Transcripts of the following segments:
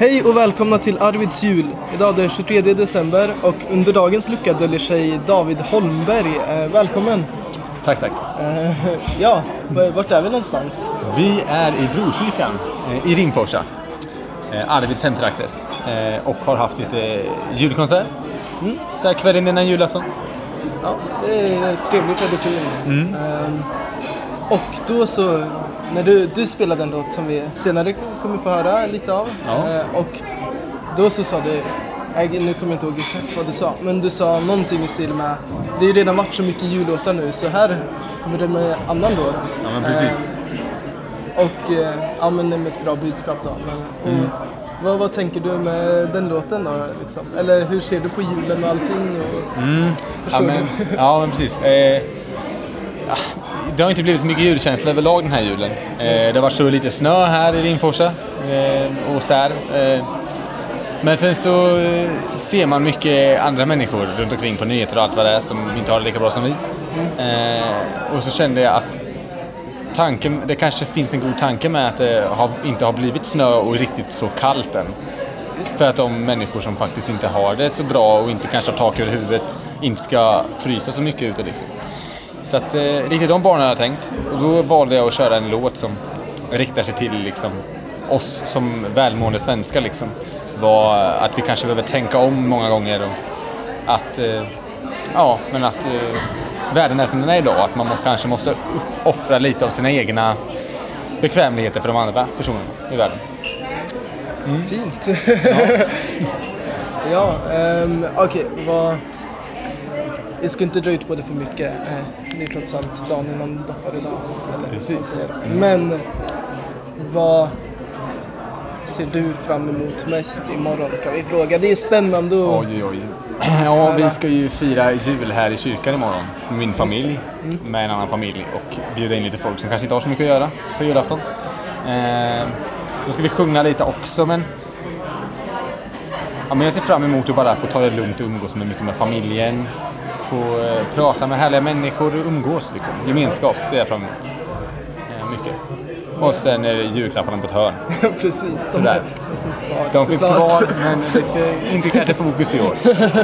Hej och välkomna till Arvids jul. Idag är det 23 december och under dagens lucka döljer sig David Holmberg. Eh, välkommen! Tack, tack. Eh, ja, vart är vi någonstans? Vi är i Brokyrkan eh, i Rimforsa, Arvids hemtrakter. Och har haft lite julkonsert. Mm. Så här kvällen innan julafton. Ja, det är en trevlig tradition. Mm. Och då så, när du, du spelade en låt som vi senare kommer få höra lite av. Ja. Eh, och då så sa du, jag, nu kommer jag inte ihåg exakt vad du sa, men du sa någonting i stil med det har ju redan varit så mycket jullåtar nu så här kommer det med en annan låt. Ja, men precis. Eh, och eh, ja, men med ett bra budskap då. Men, Mm. och, vad, vad tänker du med den låten då? Liksom? Eller hur ser du på julen och allting? Och, Ja Förstår men, ja, men precis. Eh, ja, det har inte blivit så mycket julkänsla överlag den här julen. Eh, det har varit så lite snö här i Rimforsa eh, och så här. Eh, men sen så eh, ser man mycket andra människor runt omkring på nyheter och allt vad det är som inte har det lika bra som vi. Eh, och så kände jag att tanken, det kanske finns en god tanke med att det har, inte har blivit snö och riktigt så kallt än. För att de människor som faktiskt inte har det så bra och inte kanske har tak över huvudet inte ska frysa så mycket ute liksom. Så att eh, lite de barnen har jag tänkt. Och då valde jag att köra en låt som riktar sig till liksom, oss som välmående svenskar liksom. Var att vi kanske behöver tänka om många gånger och att, eh, ja, men att eh, världen är som den är idag. Att man må, kanske måste offra lite av sina egna bekvämligheter för de andra personerna i världen. Mm. Fint! ja, ehm, okej, vad... Jag ska inte dra ut på det för mycket. Eh, det är trots allt dagen innan vad man Precis. Men vad ser du fram emot mest imorgon kan vi fråga. Det är spännande och... Oj, oj. Ja, vi ska ju fira jul här i kyrkan imorgon med min familj, med en annan familj och bjuda in lite folk som kanske inte har så mycket att göra på julafton. Eh, då ska vi sjunga lite också, men Ja, men jag ser fram emot att bara få ta det lugnt och umgås med mycket med familjen. Få eh, prata med härliga människor och umgås liksom. Gemenskap ser jag fram emot. Eh, mycket. Och sen är det julklapparna på ett hörn. Precis, de, Sådär. de finns kvar. De finns såklart. kvar, men lite, inte kanske fokus i år.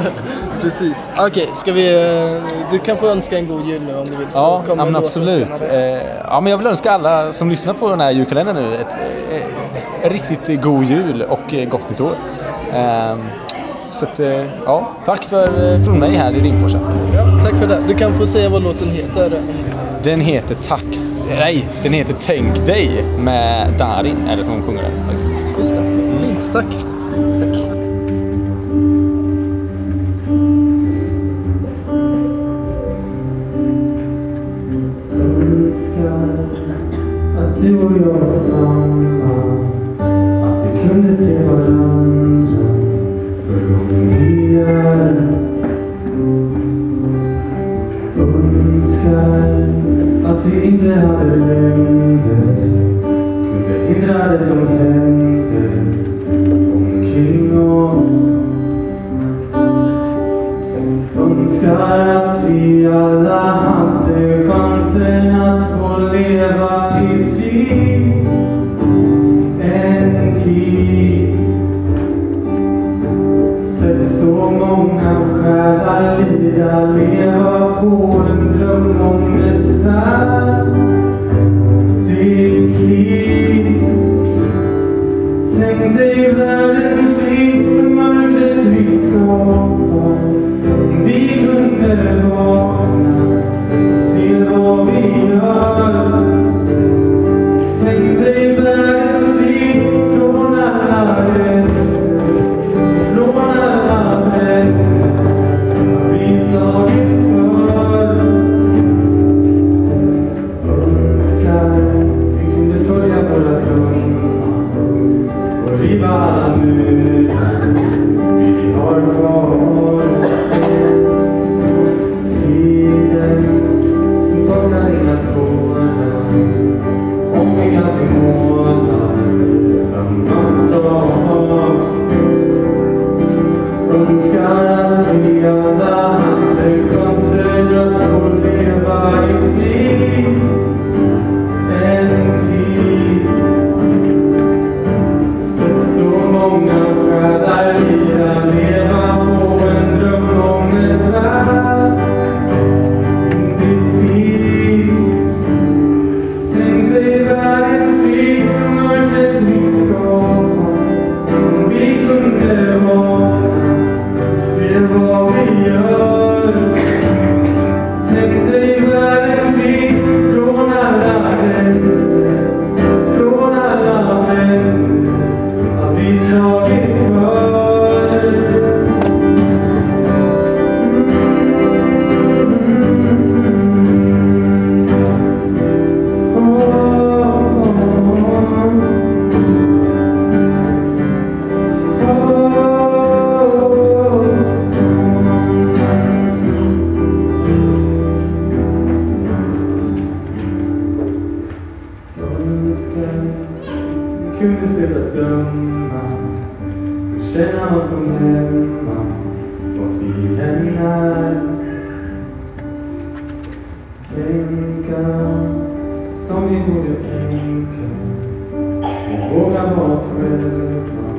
Precis. Okej, ska vi... eh, Du kan få önska en god jul nu om du vill. Så Ja, kommer men absolut. Eh, ja, men jag vill önska alla som lyssnar på den här julkalendern nu ett, eh, en riktigt god jul och gott nytt år. Ehm, så att, eh, ja, tack för, eh, från mig här i Rimforsa. Ja, tack för det. Du kan få säga vad låten heter. Den heter Tack... Nej, den heter Tänk dig med Darin, är det som sjunger den faktiskt. Just det. Fint, tack. Tack. Att du och jag var samma Att vi kunde se varandra gången Önskar att vi inte hade länder Kunde hindra det som hände omkring oss. Önskar att vi alla hade chansen att få leva i frid. Många själar lida, leva på en dröm om ett värdigt liv. Tänk dig världen tider Tårna dina tårar och vi alltid samma sak Önskar att vi alla hade chansen att få leva i frid. En tid Sett så många själar. Şansımla bilenler Tänka som vi borde tänka Våga vara föräldrar